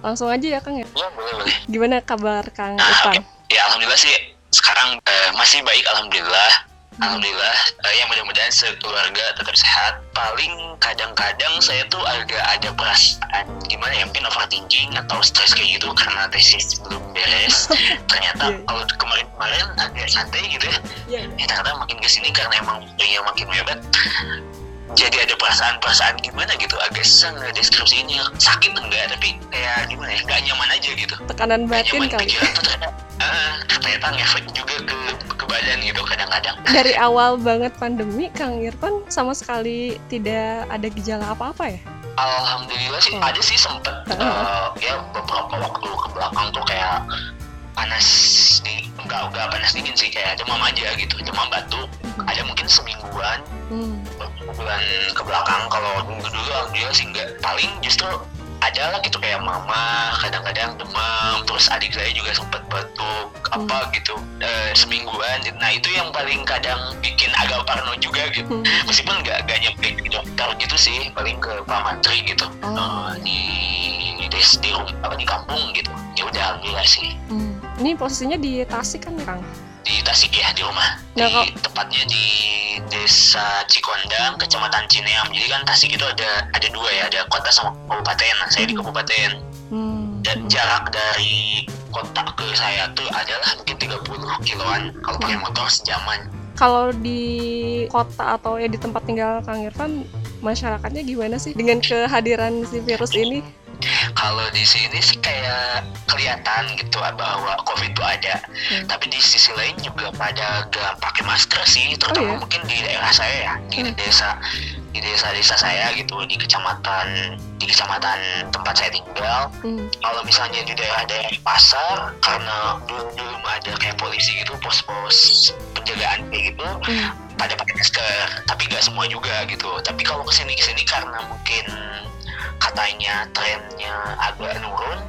langsung aja ya Kang ya. Ya boleh boleh. Gimana kabar Kang Nah, Irfan? oke. Ya alhamdulillah sih sekarang eh, masih baik alhamdulillah. Alhamdulillah eh, ya mudah-mudahan sekeluarga tetap sehat. Paling kadang-kadang saya tuh agak ada perasaan gimana ya mungkin overthinking atau stres kayak gitu karena tesis belum beres. Ternyata Iya. kalau kemarin-kemarin agak santai gitu ya. Iya. Eh ternyata makin ke sini karena emang waktunya makin mepet jadi ada perasaan-perasaan gimana gitu agak susah ngedeskripsinya sakit enggak tapi kayak gimana ya nggak nyaman aja gitu Tekanan batin nyaman kali. pikiran tuh ternyata ah, ternyata ngefek juga ke ke badan gitu kadang-kadang Dari awal banget pandemi Kang Irfan sama sekali tidak ada gejala apa-apa ya? alhamdulillah sih Oh. ada sih sempet eh, ya beberapa waktu ke belakang tuh kayak panas di enggak enggak panas dingin sih kayak demam aja gitu demam batuk ada mungkin semingguan Hmm. Bulan ke belakang kalau dulu dulu alhamdulillah sih enggak paling justru ada lah gitu kayak mama kadang-kadang demam terus adik saya juga sempat batuk apa gitu eh, semingguan nah itu yang paling kadang bikin agak parno juga gitu Hmm. meskipun nggak nggak nyampe ke dokter gitu sih paling ke Pak Mantri gitu Oh. Eh, di di rumah apa di kampung gitu ya udah alhamdulillah sih Hmm. Ini posisinya di Tasik kan Kang? Di Tasik ya di rumah Nah, di kok- tepatnya di desa Cikondang kecamatan Cineam jadi kan Tasik itu ada ada dua ya ada kota sama kabupaten nah, saya di Hmm. kabupaten Hmm. dan jarak dari kota ke saya tuh adalah mungkin 30 kiloan kalau pakai Hmm. motor sejaman Kalau di kota atau ya di tempat tinggal Kang Irfan, masyarakatnya gimana sih dengan kehadiran si virus ini? Kalau di sini sih kayak kelihatan gitu bahwa covid itu ada Hmm. tapi di sisi lain juga pada gak pakai masker sih terutama Oh, iya? mungkin di daerah saya ya di Hmm. desa di desa-desa saya gitu di kecamatan di kecamatan tempat saya tinggal Hmm. kalau misalnya di daerah-daerah pasar karena belum belum ada kayak polisi gitu pos-pos penjagaan kayak gitu Hmm. pada pakai masker tapi nggak semua juga gitu tapi kalau ke sini ke sini karena mungkin katanya trennya agak nurun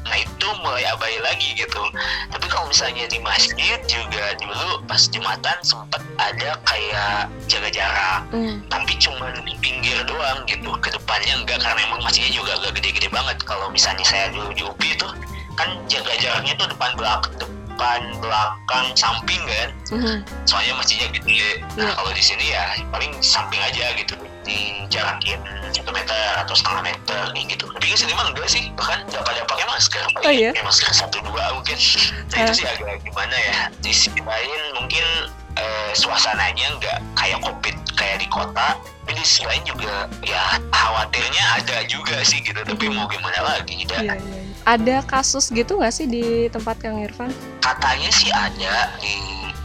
nah itu mulai abai lagi gitu tapi kalau misalnya di masjid juga dulu pas jumatan sempat ada kayak jaga jarak Hmm. tapi cuma di pinggir doang gitu ke depannya enggak karena emang masjidnya juga agak gede-gede banget kalau misalnya saya dulu di UPI itu kan jaga jaraknya tuh depan belakang depan belakang samping kan Hmm. soalnya masjidnya gede nah Iya. kalau di sini ya paling samping aja gitu dijarakin satu meter atau setengah meter kayak gitu tapi di sini mah enggak sih bahkan nggak pada pakai masker paling Oh, iya? pakai masker satu dua mungkin nah Eh. itu sih agak gimana ya di sisi lain mungkin eh, suasananya nggak kayak covid kayak di kota tapi di sisi lain juga ya khawatirnya ada juga sih gitu tapi mau gimana lagi Iya, dan iya, iya. Ada kasus gitu nggak sih di tempat Kang Irfan? katanya sih ada di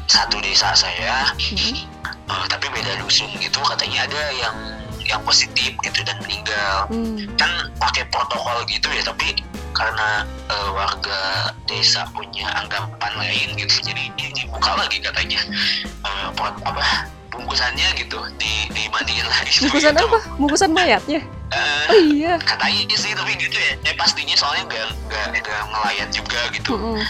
satu desa saya Hmm. Eh, tapi beda dusun gitu katanya ada yang yang positif gitu dan meninggal Hmm. kan pakai protokol gitu ya tapi karena eh, warga desa punya anggapan lain gitu jadi ini dibuka lagi katanya Eh, pot- apa bungkusannya gitu di dimandiin lagi Bungkusan gitu. apa? Bungkusan mayatnya? Eh, Oh iya. katanya sih tapi gitu ya ya pastinya soalnya nggak nggak nggak ngelayat juga gitu Hmm.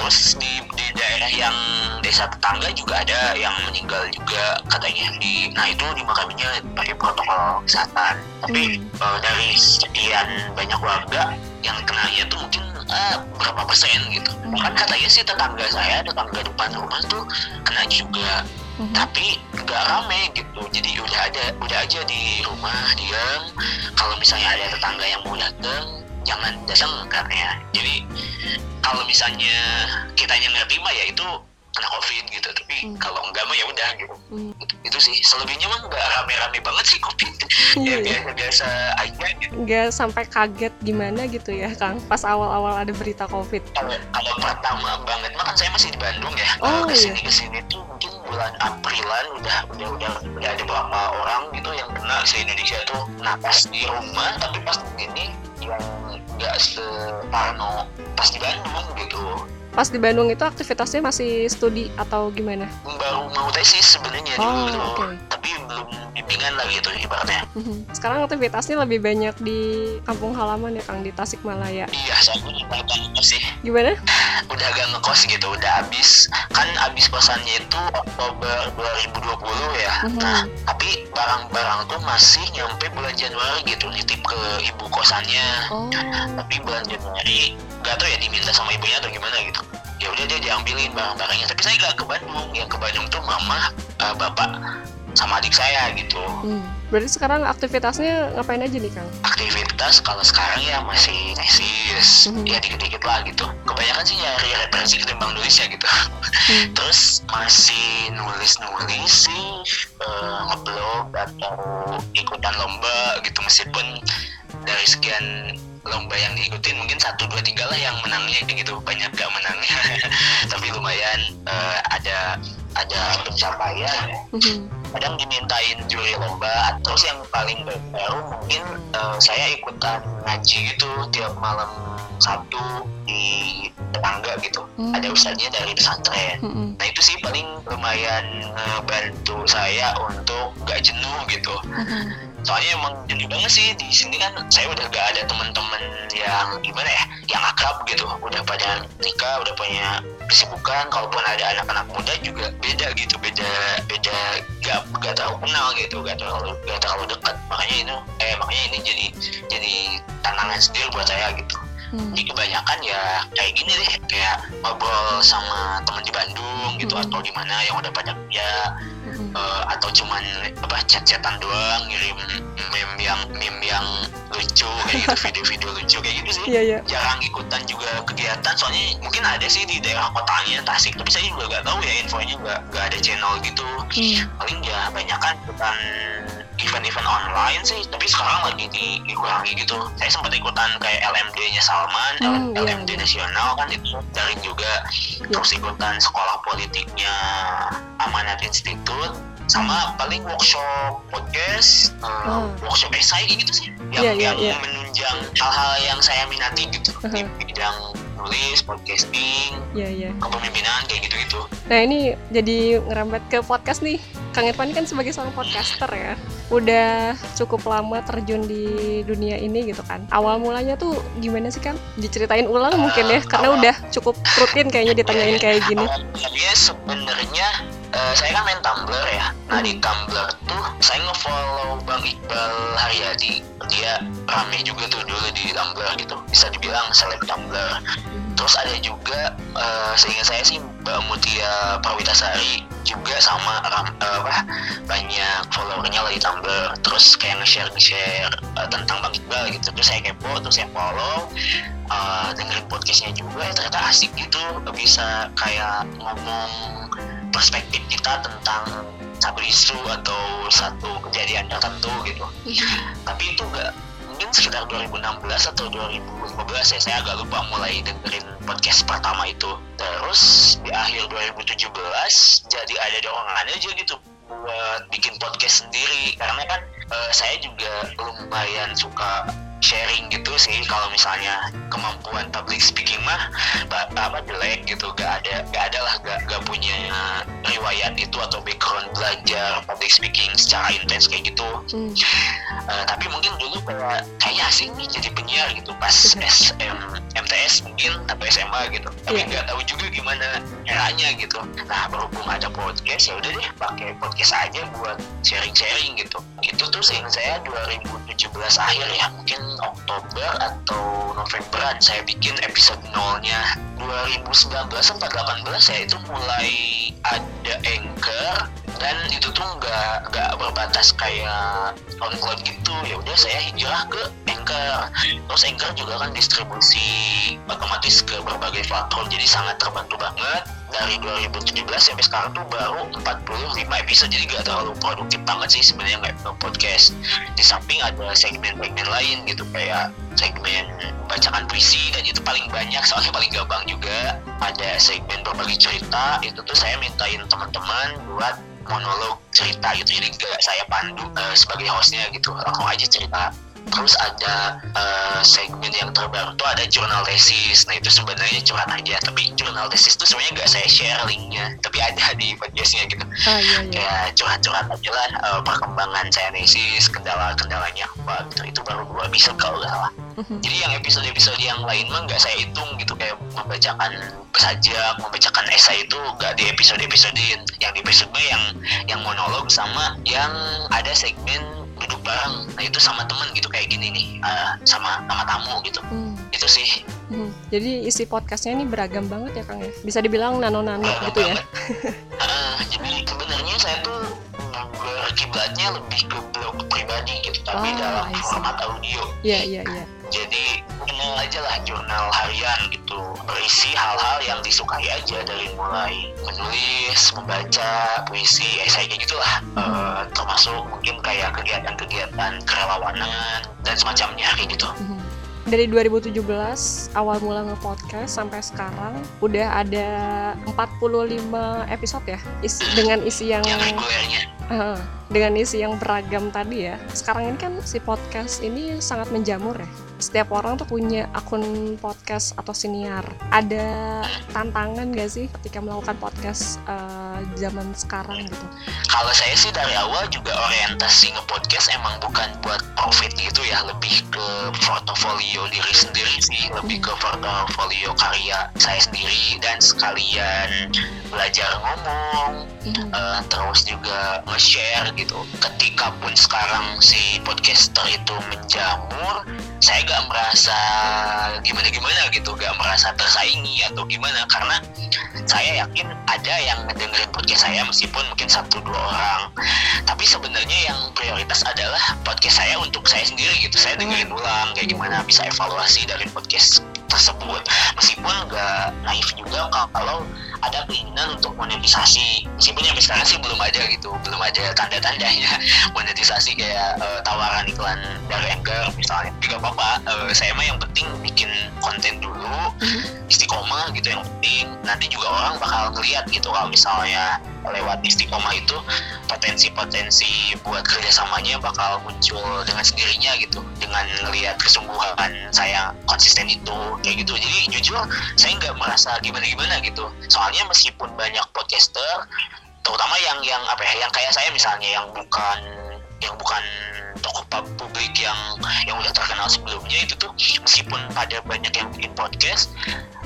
Terus di di daerah yang desa tetangga juga ada yang meninggal juga katanya. Di nah itu dimakaminya pakai protokol kesehatan. Tapi Hmm. eh, dari sekian banyak warga yang kenanya tuh mungkin eh, berapa persen gitu. Hmm. bahkan katanya sih tetangga saya tetangga depan rumah tuh kena juga. Hmm. tapi nggak rame gitu. Jadi udah ada udah aja di rumah diam kalau misalnya ada tetangga yang mau datang jangan datang karena jadi kalau misalnya kitanya ngerti mah ya itu kena covid gitu tapi Hmm. kalau enggak mah ya udah gitu Hmm. itu sih selebihnya mah nggak rame-rame banget sih covid Iya, ya iya. biasa-biasa aja gitu Nggak sampai kaget gimana gitu ya Kang pas awal-awal ada berita COVID. kalau kalau pertama banget mah kan saya masih di Bandung ya Oh, ke sini ke sini tuh bulan Aprilan udah udah udah udah ada beberapa orang gitu yang kena se Indonesia tuh pas di rumah tapi pas ini yang nggak separno pas di Bandung gitu Pas di Bandung itu aktivitasnya masih studi atau gimana? baru mau tesis sebenarnya Oh, dulu oke. tapi belum bimbingan lah gitu ibaratnya Mhm. Sekarang aktivitasnya lebih banyak di kampung halaman ya Kang di Tasikmalaya. iya saya udah agak ngekos sih Gimana? udah agak ngekos gitu udah habis kan habis kosannya itu Oktober 2020 ya Mhm. nah tapi barang-barang tuh masih nyampe bulan Januari gitu nitip ke ibu kosannya. Oh. tapi bulan Januari gak tau ya diminta sama ibunya atau gimana gitu. Ya udah dia diambilin barang-barangnya. Tapi saya gak ke Bandung yang ke Bandung tuh mama eh, bapak sama adik saya gitu Hmm. Berarti sekarang aktivitasnya ngapain aja nih Kang? aktivitas kalau sekarang ya masih tesis Mhm. ya dikit-dikit lah gitu kebanyakan sih nyari referensi ketimbang nulis ya gitu Hmm. terus masih nulis-nulis sih eh, ngeblog atau ikutan lomba gitu meskipun dari sekian lomba yang diikutin mungkin satu dua tiga lah yang menangnya gitu banyak gak menangnya tapi lumayan eh, ada ada pencapaian Mhm. Kadang dimintain juri lomba. Terus yang paling baru mungkin eh, saya ikutan ngaji gitu tiap malam Sabtu di tetangga gitu. Hmm. ada ustadznya dari pesantren. Mhm. nah itu sih paling lumayan ngebantu saya untuk gak jenuh gitu. Soalnya emang jenuh banget sih. Di sini kan saya udah gak ada teman-teman yang gimana ya yang akrab gitu. Udah pada nikah udah punya kesibukan kalaupun ada anak-anak muda juga beda gitu beda beda gak gak terlalu kenal gitu gak terlalu gak terlalu dekat makanya ini eh makanya ini jadi jadi tantangan sendiri buat saya gitu Hmm. jadi kebanyakan ya kayak gini deh kayak ngobrol sama teman di Bandung gitu Hmm. atau di mana yang udah pada kerja Mhm. eh, atau cuman chat-chatan doang ngirim meme yang meme yang lucu kayak gitu video-video lucu kayak gitu sih Iya, iya. jarang ikutan juga kegiatan soalnya mungkin ada sih di daerah kotanya Tasik tapi saya juga gak tahu ya infonya gak, gak ada channel gitu Hmm. paling ya banyak kan ikutan event-event online sih tapi sekarang lagi di- dikurangi gitu saya sempat ikutan kayak LMD-nya Salman Hmm, iya, LMD iya. nasional kan itu daring juga Iya. terus ikutan sekolah politiknya Amanat Institute sama paling workshop podcast eh, Ah. workshop esai gitu sih yang, Iya, iya, yang iya. menunjang hal-hal yang saya minati gitu di Aha. bidang nulis podcasting Iya, iya. kepemimpinan kayak gitu-gitu Nah ini jadi ngerambat ke podcast nih. Kang Irfan ini kan sebagai seorang podcaster ya, udah cukup lama terjun di dunia ini gitu kan. Awal mulanya tuh gimana sih Kang? Diceritain ulang mungkin ya, karena udah cukup rutin kayaknya ditanyain kayak gini. Awalnya sebenarnya eh, saya kan main Tumblr ya. Nah di Hmm. Tumblr tuh saya nge-follow Bang Iqbal Haryadi. Dia rame juga tuh dulu di Tumblr gitu. Bisa dibilang seleb Tumblr. Terus ada juga eh, seingat saya sih Mbak Mutia Prawitasari juga sama ram- eh, apa banyak followernya lah di Tumblr. Terus kayak nge-share nge-share eh, tentang Bang Iqbal gitu. Terus saya kepo, terus saya follow eh, dengerin podcastnya juga ya ternyata asik gitu bisa kayak ngomong perspektif kita tentang satu isu atau satu kejadian tertentu gitu. Tapi itu enggak mungkin sekitar 2016 atau 2015 ya saya agak lupa mulai dengerin podcast pertama itu. Terus di akhir 2017 jadi ada dorongan aja gitu buat bikin podcast sendiri. Karena kan eh, saya juga lumayan suka sharing gitu sih. Kalau misalnya kemampuan public speaking mah apa jelek gitu. Gak ada gak ada lah gak, gak punya riwayat itu atau background belajar public speaking secara intens kayak gitu. Hmm. Eh, tapi mungkin dulu kayak kayaknya asing nih jadi penyiar gitu. Pas SM MTS mungkin atau SMA gitu. Tapi Iya. nggak tahu juga gimana caranya gitu. Nah berhubung ada podcast ya udah deh pakai podcast aja buat sharing-sharing gitu. Itu tuh seingat saya 2017 akhir ya mungkin Oktober atau Novemberan saya bikin episode nolnya 2019 atau 18 ya itu mulai ada anchor dan itu tuh nggak nggak berbatas kayak SoundCloud gitu. Ya udah saya hijrah ke Anchor. Terus Anchor juga kan distribusi otomatis ke berbagai platform jadi sangat terbantu banget dari 2017 sampai sekarang tuh baru 45 episode jadi gak terlalu produktif banget sih sebenarnya nggak podcast. Di samping ada segmen-segmen lain gitu kayak segmen bacakan puisi dan itu paling banyak soalnya paling gampang juga. Ada segmen berbagi cerita itu tuh saya mintain teman-teman buat monolog cerita gitu. Jadi gak saya pandu eh, sebagai hostnya gitu. Langsung aja cerita terus ada uh, segmen yang terbaru tuh ada jurnal tesis nah itu sebenarnya curhat aja tapi jurnal tesis tuh sebenarnya nggak saya share linknya tapi ada di podcastnya gitu ah, iya, iya. kayak curhat-curhat aja lah uh, perkembangan saya tesis kendala-kendalanya apa gitu itu baru dua episode kalau nggak salah Mhm. jadi yang episode-episode yang lain mah nggak saya hitung gitu kayak membacakan sajak membacakan esai itu nggak di episode-episodein yang di episode yang yang monolog sama yang ada segmen duduk bareng nah itu sama temen gitu kayak gini nih uh, sama sama tamu gitu Hmm. itu sih Mhm. Jadi isi podcastnya ini beragam banget ya Kang ya. Bisa dibilang nano-nano beragam gitu ya. Ah, jadi sebenarnya saya tuh berkiblatnya lebih ke blog pribadi gitu tapi Oh, dalam format audio Iya iya iya. Jadi jurnal aja lah jurnal harian gitu berisi hal-hal yang disukai aja dari mulai menulis membaca puisi esai kayak gitulah Eh, termasuk mungkin kayak kegiatan-kegiatan kerelawanan dan semacamnya kayak gitu Mhm. Dari 2017 awal mula nge-podcast sampai sekarang udah ada 45 episode ya. Isi, dengan isi yang yang regulernya dengan isi yang beragam tadi ya. Sekarang ini kan si podcast ini sangat menjamur ya. Setiap orang tuh punya akun podcast atau siniar. Ada tantangan gak sih ketika melakukan podcast eh, zaman sekarang gitu? kalau saya sih dari awal juga orientasi nge-podcast emang bukan buat profit gitu ya lebih ke portofolio diri sendiri sih lebih ke portofolio karya saya sendiri dan sekalian belajar ngomong Mhm. eh, terus juga nge-share gitu ketika pun sekarang si podcaster itu menjamur saya gak merasa gimana-gimana gitu gak merasa tersaingi atau gimana karena saya yakin ada yang ngedengerin podcast saya meskipun mungkin satu dua orang. Tapi sebenarnya yang prioritas adalah podcast saya untuk saya sendiri gitu. Saya dengerin ulang kayak gimana bisa evaluasi dari podcast tersebut. Meskipun nggak naif juga kalau ada keinginan untuk monetisasi. Meskipun sampai sekarang sih belum ada gitu belum ada tanda-tandanya monetisasi kayak eh, tawaran iklan dari Anchor misalnya. Tidak apa-apa Eh, saya mah yang penting bikin konten dulu Mhm. istiqomah gitu yang penting. Nanti juga orang bakal ngeliat gitu kalau misalnya lewat istiqomah itu potensi-potensi buat kerjasamanya bakal muncul dengan sendirinya gitu. Dengan ngelihat kesungguhan saya konsisten itu kayak gitu. Jadi jujur saya nggak merasa gimana-gimana gitu soalnya meskipun banyak podcaster terutama yang yang apa ya yang kayak saya misalnya yang bukan yang bukan tokoh pub- publik yang yang udah terkenal sebelumnya itu tuh meskipun pada banyak yang bikin podcast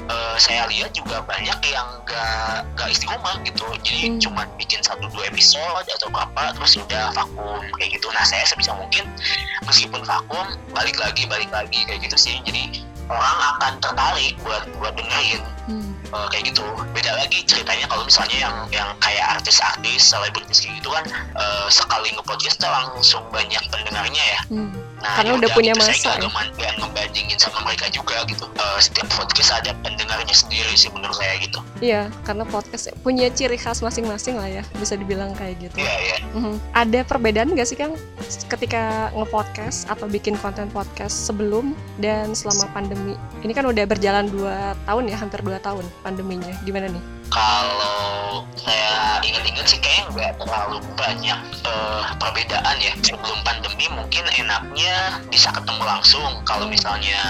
eh, saya lihat juga banyak yang gak gak istiqomah gitu jadi Hmm. cuman bikin satu dua episode atau berapa terus udah vakum kayak gitu nah saya sebisa mungkin meskipun vakum balik lagi balik lagi kayak gitu sih jadi orang akan tertarik buat buat dengerin Hmm. Eh, kayak gitu beda lagi ceritanya kalau misalnya yang yang kayak artis-artis selebritis kayak gitu kan eh, sekali nge-podcast langsung banyak pendengarnya ya Hmm. Nah, Karena udah punya gitu, masa, Saya ya. nggak ngebandingin sama mereka juga gitu. Eh, setiap podcast ada pendengarnya sendiri sih menurut saya gitu. Iya, karena podcast punya ciri khas masing-masing lah ya, bisa dibilang kayak gitu. Iya ya. Mhm. Ada perbedaan nggak sih Kang ketika nge-podcast atau bikin konten podcast sebelum dan selama pandemi? Ini kan udah berjalan 2 tahun ya, hampir 2 tahun pandeminya. Gimana nih? Kalau saya ingat-ingat sih kayak nggak terlalu banyak eh, perbedaan ya. Sebelum pandemi mungkin enaknya bisa ketemu langsung. Kalau misalnya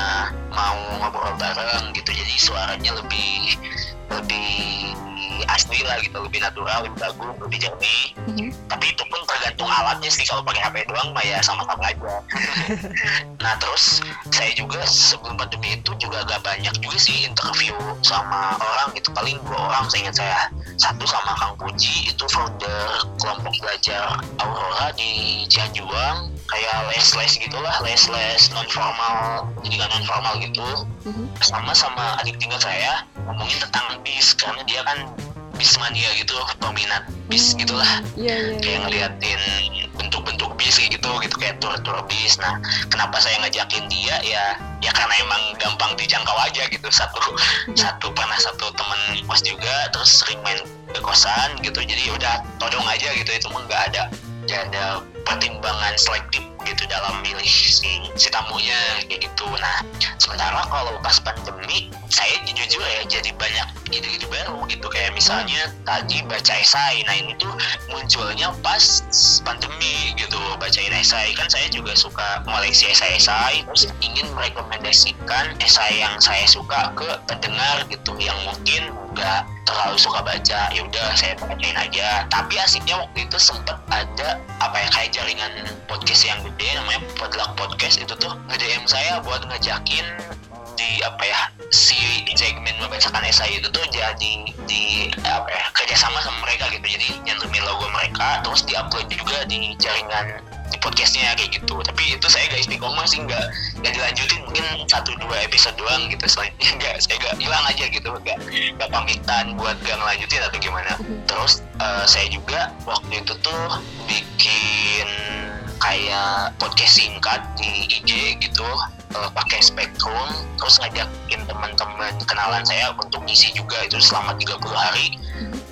mau ngobrol bareng gitu, jadi suaranya lebih lebih asli lah gitu, lebih natural, lebih bagus, lebih jernih. Mhm. tapi itu pun tergantung alatnya sih. Kalau pakai HP doang mah ya sama-sama aja. Nah terus saya juga sebelum pandemi itu juga agak banyak juga sih interview sama orang gitu. Paling dua orang saya ingat saya. Satu sama Kang Puji itu founder kelompok belajar Aurora di Cianjuang. Kayak les-les gitulah les-les non formal pendidikan non formal gitu. Mhm. sama sama adik tinggal saya ngomongin tentang bis. Karena dia kan bis mania gitu peminat bis gitulah. Iya, iya. kayak ngeliatin bentuk-bentuk bis kayak gitu gitu kayak tur-tur bis. Nah kenapa saya ngajakin dia? Ya ya karena emang gampang dijangkau aja gitu. Satu satu pernah satu temen kos juga terus sering main ke kosan gitu. Jadi udah todong aja gitu itu mah nggak ada nggak ada pertimbangan selektif gitu dalam milih si, si tamunya kayak gitu. Nah sementara kalau pas pandemi saya jujur ya jadi banyak ide-ide baru gitu. Kayak misalnya tadi baca esai. Nah ini tuh munculnya pas pandemi gitu. Bacain esai. Kan saya juga suka koleksi esai-esai. Terus ingin merekomendasikan esai yang saya suka ke pendengar gitu. Yang mungkin nggak terlalu suka baca ya udah saya bacain aja. Tapi asiknya waktu itu sempet ada apa ya kayak jaringan podcast yang gede namanya Podluck Podcast itu tuh nge-DM saya buat ngajakin di apa ya si segmen membacakan esai itu tuh jadi di apa ya kerjasama sama mereka gitu. Jadi nyantumin logo mereka terus diupload juga di jaringan di podcastnya kayak gitu. Tapi itu saya gak istiqomah sih nggak nggak dilanjutin. Mungkin satu dua episode doang gitu. Selanjutnya nggak saya gak hilang aja gitu. Nggak nggak pamitan buat gak ngelanjutin atau gimana. Terus uh, saya juga waktu itu tuh bikin kayak podcast singkat di IG gitu. Uh, pakai spektrum terus ngajakin teman-teman kenalan saya untuk ngisi juga itu selama 30 hari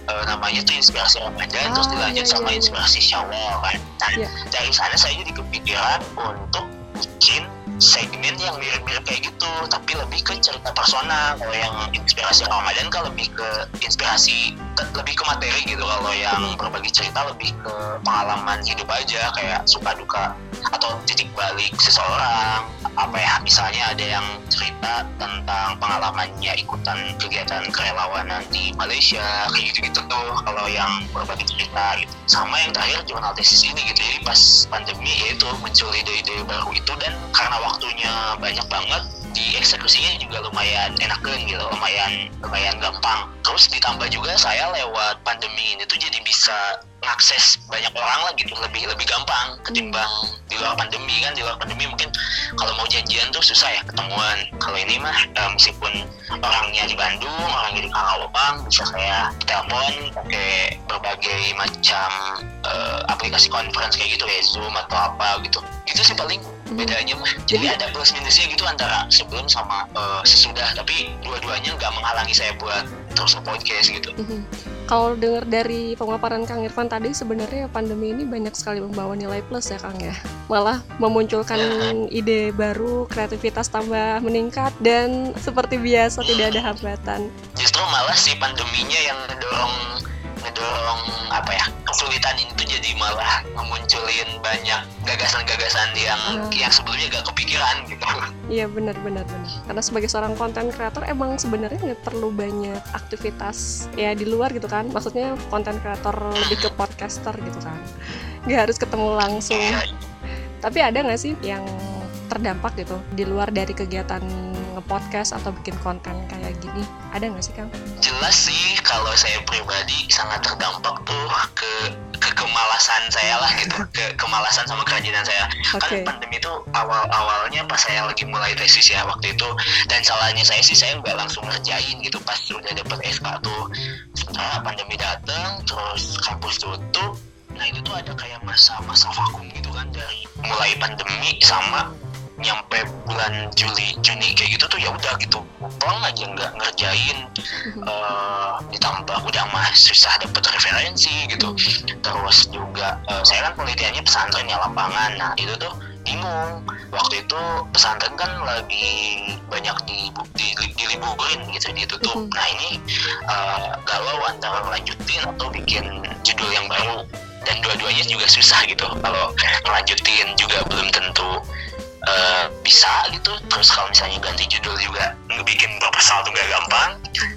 uh, namanya tuh inspirasi Ramadan Ah, terus dilanjut iya, sama iya, iya. inspirasi Syawal kan nah Iya. dari sana saya jadi kepikiran untuk bikin segmen yang mirip-mirip kayak gitu tapi lebih ke cerita personal kalau yang inspirasi Ramadan kan lebih ke inspirasi ke- lebih ke materi gitu. Kalau yang berbagi cerita lebih ke pengalaman hidup aja kayak suka duka atau titik balik seseorang. Apa ya misalnya ada yang cerita tentang pengalamannya ikutan kegiatan kerelawanan di Malaysia kayak gitu gitu tuh. Kalau yang berbagi cerita gitu. Sama yang terakhir jurnal tesis ini gitu. Jadi pas pandemi ya itu muncul ide-ide baru itu. Dan karena waktunya banyak banget di eksekusinya juga lumayan enakan gitu. Lumayan lumayan gampang. Terus ditambah juga saya lewat pandemi ini tuh jadi bisa ngakses banyak orang lah gitu lebih lebih gampang ketimbang di luar pandemi kan. Di luar pandemi mungkin kalau mau janjian tuh susah ya ketemuan. Kalau ini mah eh, meskipun orangnya di Bandung orangnya di Karawang bisa saya telepon pakai berbagai macam eh, aplikasi conference kayak gitu ya Zoom atau apa gitu. Itu sih paling bedanya mah jadi ada plus minusnya gitu antara sebelum sama eh, sesudah tapi dua-duanya nggak menghalangi saya buat terus podcast gitu Mhm. Kalau dengar dari pemaparan Kang Irfan tadi sebenarnya pandemi ini banyak sekali membawa nilai plus ya Kang ya. Malah memunculkan ide baru, kreativitas tambah meningkat dan seperti biasa tidak ada hambatan. justru malah si pandeminya yang ngedorong ngedorong apa ya kesulitan ini tuh jadi malah memunculin banyak gagasan-gagasan yang Ah. yang sebelumnya gak kepikiran gitu Iya benar benar benar. Karena sebagai seorang konten kreator emang sebenarnya nggak perlu banyak aktivitas ya di luar gitu kan. Maksudnya konten kreator lebih ke podcaster gitu kan. Nggak harus ketemu langsung. Iya, Tapi ada nggak sih yang terdampak gitu di luar dari kegiatan nge-podcast atau bikin konten kayak gini? Ada nggak sih Kang? jelas sih kalau saya pribadi sangat terdampak tuh ke ke kemalasan saya lah gitu. Ke kemalasan sama kerajinan saya. Oke. kan pandemi itu awal awalnya pas saya lagi mulai tesis ya waktu itu. Dan salahnya saya sih saya nggak langsung ngerjain gitu. Pas sudah dapat SK tuh setelah pandemi datang terus kampus tutup. Nah itu tuh ada kayak masa-masa vakum gitu kan dari mulai pandemi sama nyampe bulan Juli Juni kayak gitu tuh ya udah gitu. Pulang aja nggak ngerjain eh, ditambah udah mah susah dapet referensi gitu. Terus juga eh, saya kan penelitiannya pesantrennya lapangan. Nah itu tuh bingung. Waktu itu pesantren kan lagi banyak di, di, diliburin gitu ditutup Mhm. nah ini galau antara lanjutin atau bikin judul yang baru. Dan dua-duanya juga susah gitu kalau ngelanjutin juga belum tentu eh, bisa gitu. Terus kalau misalnya ganti judul juga bikin proposal tuh gak gampang.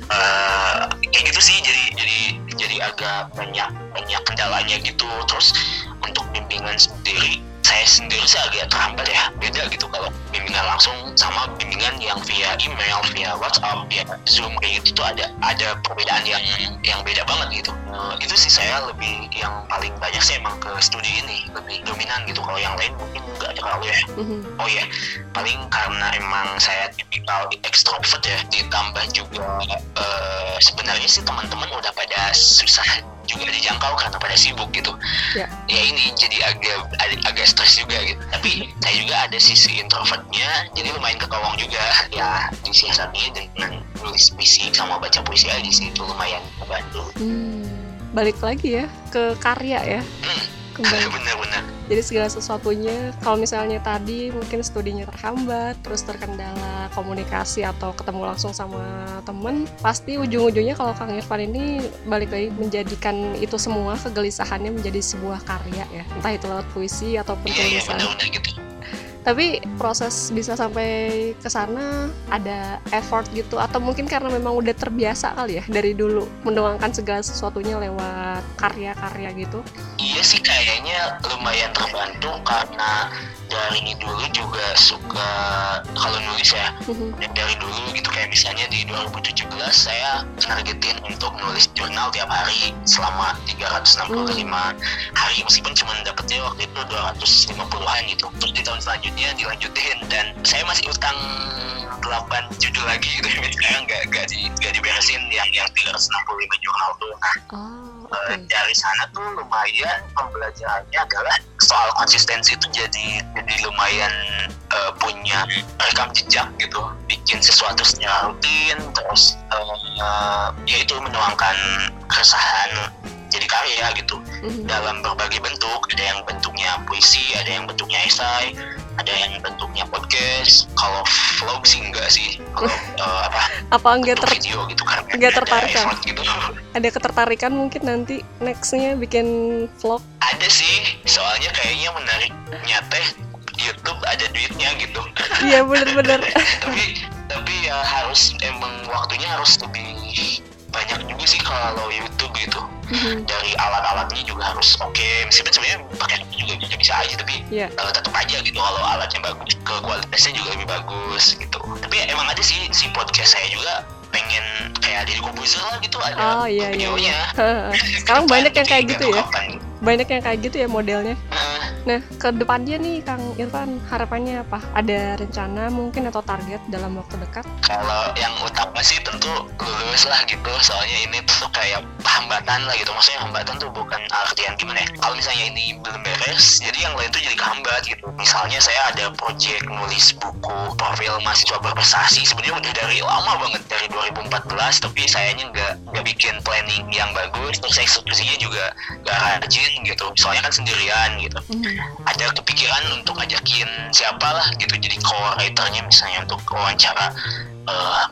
Eh, kayak gitu sih jadi jadi jadi agak banyak banyak kendalanya gitu. Terus untuk bimbingan sendiri saya sendiri sih agak terhambat ya. Beda gitu kalau bimbingan langsung sama bimbingan yang via email via WhatsApp via Zoom kayak gitu tuh ada ada perbedaan yang yang beda banget gitu. Eh, itu sih saya lebih yang paling banyak sih emang ke studi ini lebih dominan gitu. Kalau yang lain mungkin nggak terlalu ya. Mhm. Oh ya, paling karena emang saya tipikal extrovert ya, ditambah juga eh, sebenarnya sih teman-teman udah pada susah juga dijangkau karena pada sibuk gitu. Ya. Ya ini jadi agak ag- agak stres juga gitu. Tapi saya juga ada sisi introvertnya, jadi lumayan ketolong juga ya disiasati dengan nulis puisi sama baca puisi aja sih itu lumayan membantu. Hmm, balik lagi ya ke karya ya. Hmm. Kembali. Bener-bener jadi segala sesuatunya kalau misalnya tadi mungkin studinya terhambat terus terkendala komunikasi atau ketemu langsung sama temen pasti ujung-ujungnya kalau Kang Irfan ini balik lagi menjadikan itu semua kegelisahannya menjadi sebuah karya ya. Entah itu lewat puisi ataupun iya iya tulisan. bener-bener gitu tapi proses bisa sampai ke sana ada effort gitu. Atau mungkin karena memang udah terbiasa kali ya dari dulu menuangkan segala sesuatunya lewat karya-karya gitu. Iya sih kayaknya lumayan terbantu karena dari dulu juga suka kalau nulis ya Mhm. dari dulu gitu kayak misalnya di 2017 saya nargetin untuk nulis jurnal tiap hari selama 365 hari. Meskipun cuma dapetnya waktu itu 250-an gitu. Terus di tahun selanjutnya dilanjutin. Dan saya masih utang 8 judul lagi gitu. Sekarang nggak nggak di, nggak diberesin yang yang 365 jurnal tuh. Nah oh Eh, oke. dari sana tuh lumayan pembelajarannya adalah soal konsistensi itu jadi jadi lumayan eh, punya rekam jejak gitu. Bikin sesuatu secara rutin terus eh, ya itu menuangkan keresahan jadi karya gitu Mhm. dalam berbagai bentuk. Ada yang bentuknya podcast. Kalau vlog sih enggak sih. Kalau eh, apa apa enggak ter video gitu kan. nggak ada tertarik, kan? effort gitu. Ada ketertarikan mungkin nanti nextnya bikin vlog? Ada sih. Soalnya kayaknya menariknya teh YouTube ada duitnya gitu. Iya bener-bener. Tapi tapi ya harus emang waktunya harus lebih banyak juga sih kalau YouTube gitu Mhm. dari alat-alatnya juga harus oke meskipun sebenarnya pakai juga bisa bisa aja tapi Iya. eh, tetap aja gitu kalau alatnya bagus ke kualitasnya juga lebih bagus gitu tapi emang ada sih si podcast saya juga pengen kayak di komposer lah gitu ada Oh, iya, iya, videonya sekarang banyak yang kayak gitu ya Kapan. Banyak yang kayak gitu ya modelnya. Eh, Nah, ke depannya nih Kang Irfan, harapannya apa? Ada rencana mungkin atau target dalam waktu dekat? kalau yang utama sih tentu lulus lah gitu. Soalnya ini tuh kayak hambatan lah gitu. Maksudnya hambatan tuh bukan artian gimana ya? Kalau misalnya ini belum beres jadi yang lain tuh jadi kehambat gitu. Misalnya saya ada project nulis buku profil mahasiswa berprestasi. Sebenarnya udah dari lama banget dari 2014 tapi sayanya nggak nggak bikin planning yang bagus. Terus eksekusinya juga nggak rajin gitu. Soalnya kan sendirian gitu. Ada kepikiran untuk ajakin siapa lah gitu. Jadi co-writernya misalnya untuk wawancara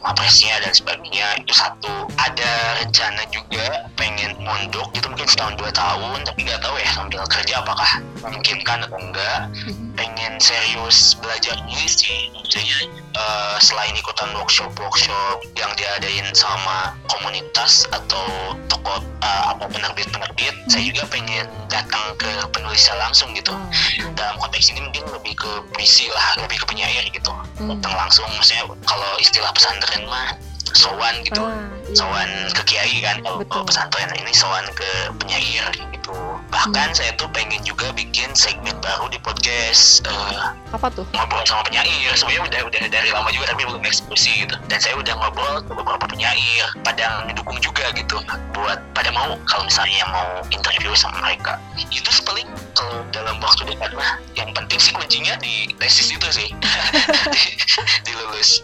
mapresnya dan sebagainya itu satu. Ada rencana juga pengen mondok gitu mungkin setahun dua tahun. Tapi nggak tahu ya sambil kerja apakah memungkinkan atau enggak. Pengen serius belajar nulis sih. Maksudnya eh, selain ikutan workshop workshop yang diadain sama komunitas atau toko eh, apa penerbit penerbit saya juga pengen datang ke penulisnya langsung gitu. Dalam konteks ini mungkin lebih ke puisi lah lebih ke penyair gitu. Hmm. datang langsung maksudnya kalau istilah pesantren mah sowan gitu. Ah, iya. sowan ke kiai kan kalau kalau pesantren ini sowan ke penyair gitu. Bahkan Hmm. saya tuh pengen juga bikin segmen baru di podcast eh, Apa tuh? ngobrol sama penyair. Sebenarnya udah udah dari lama juga tapi belum eksekusi gitu. Dan saya udah ngobrol ke beberapa penyair pada mendukung juga gitu. Buat pada mau kalau misalnya mau interview sama mereka. Itu paling kalau dalam waktu dekat mah yang penting sih kuncinya di tesis itu sih. Di, di lulus.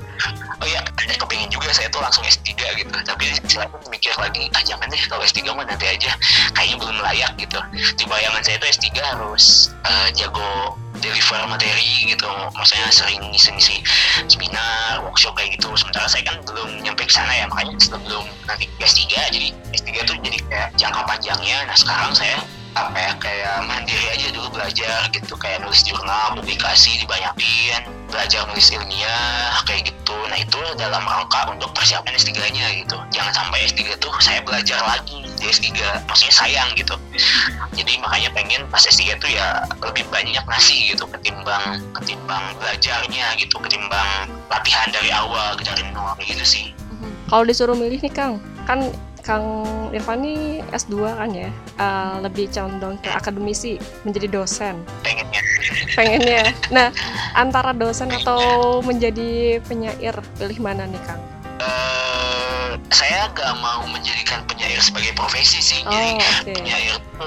Oh iya ada kepingin juga saya tuh langsung S3 gitu. Tapi selalu mikir lagi ah jangan deh kalau S3 mah nanti aja kayaknya belum layak gitu. Di bayangan saya tuh S3 harus eh, jago deliver materi gitu. Maksudnya sering ngisi-ngisi seminar workshop kayak gitu. Sementara saya kan belum nyampe ke sana ya makanya sebelum nanti S3 jadi S3 tuh jadi kayak jangka panjangnya. Nah sekarang saya apa ya kayak mandiri aja dulu belajar gitu. Kayak nulis jurnal publikasi dibanyakin belajar nulis ilmiah kayak gitu. Nah itu dalam rangka untuk persiapan S3 nya gitu. Jangan sampai S3 tuh saya belajar lagi di S3 maksudnya sayang gitu. Jadi makanya pengen pas S3 tuh ya lebih banyak nasi gitu ketimbang ketimbang belajarnya gitu. Ketimbang latihan dari awal dari nol gitu sih. Kalau disuruh milih nih Kang, kan Kang Irfan nih S2 kan ya, eh, lebih condong ke akademisi, menjadi dosen. pengennya Pengennya. Nah, antara dosen atau menjadi penyair, pilih mana nih Kang? eh saya gak mau menjadikan penyair sebagai profesi sih Oh, jadi oke. penyair ke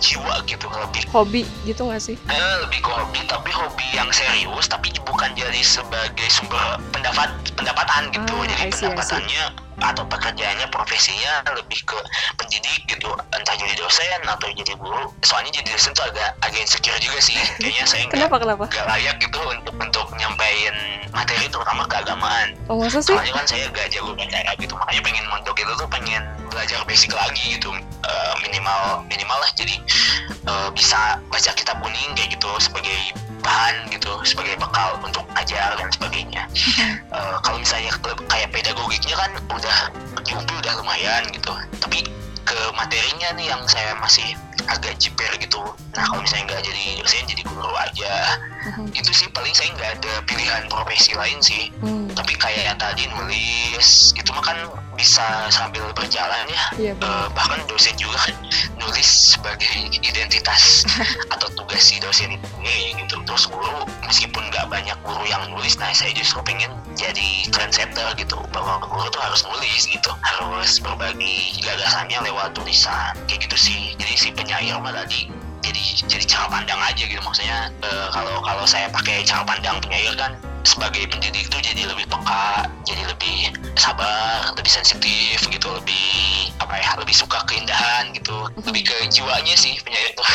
jiwa gitu lebih Hobi gitu nggak sih? eh, lebih ke hobi tapi hobi yang serius tapi bukan jadi sebagai sumber pendapat pendapatan gitu Ah, jadi see. pendapatannya atau pekerjaannya profesinya lebih ke pendidik gitu entah jadi dosen atau jadi guru. Soalnya jadi dosen tuh agak agak insecure juga sih. Kayaknya saya Kenapa kenapa? nggak layak gitu untuk untuk nyampein materi terutama keagamaan. Oh masa sih? soalnya kan saya gak jago baca Arab gitu. Makanya pengen mondok itu tuh pengen belajar basic lagi gitu. Eh, minimal minimal lah. Jadi eh, bisa baca kitab kuning kayak gitu sebagai bahan gitu sebagai bekal untuk ajar dan sebagainya. Eh, kalau misalnya kayak pedagogiknya kan udah di UPI udah lumayan gitu. Tapi ke materinya nih yang saya masih agak jiper gitu. Nah kalau misalnya nggak jadi dosen jadi guru aja. Mhm. itu sih paling saya nggak ada pilihan profesi lain sih. Hmm, tapi kayak tadi nulis itu mah kan bisa sambil berjalan ya. Benar. Eh, bahkan dosen juga kan nulis sebagai identitas atau tugas si dosen itu sendiri gitu. Terus guru meskipun nggak banyak guru yang nulis nah saya justru pengen jadi trendsetter gitu. Bahwa guru tuh harus nulis gitu. Harus berbagi gagasannya lewat tulisan. Kayak gitu sih. Jadi si penyair mah tadi jadi jadi cara pandang aja gitu. Maksudnya eh, kalau kalau saya pakai cara pandang penyair kan sebagai pendidik tuh jadi lebih peka jadi lebih sabar lebih sensitif gitu lebih apa ya lebih suka keindahan gitu. Lebih ke jiwanya sih penyair tuh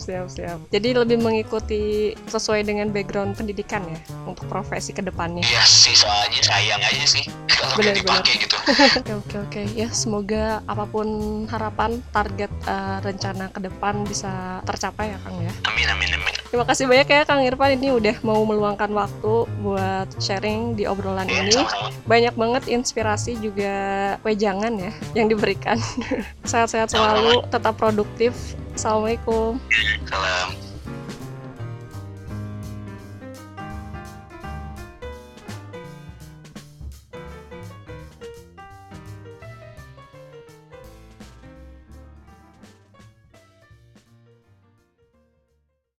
Siap siap siap. Jadi lebih mengikuti sesuai dengan background pendidikan ya untuk profesi ke depannya. iya sih soalnya sayang aja sih kalau Bener, dipakai gitu Oke oke oke ya semoga apa pun harapan target eh, rencana ke depan bisa tercapai ya Kang ya. amin amin amin Terima kasih banyak ya Kang Irfan ini udah mau meluangkan waktu buat sharing di obrolan ya ini. sama-sama Banyak banget inspirasi juga wejangan ya yang diberikan. Sehat-sehat selalu, tetap produktif. Assalamualaikum. kalau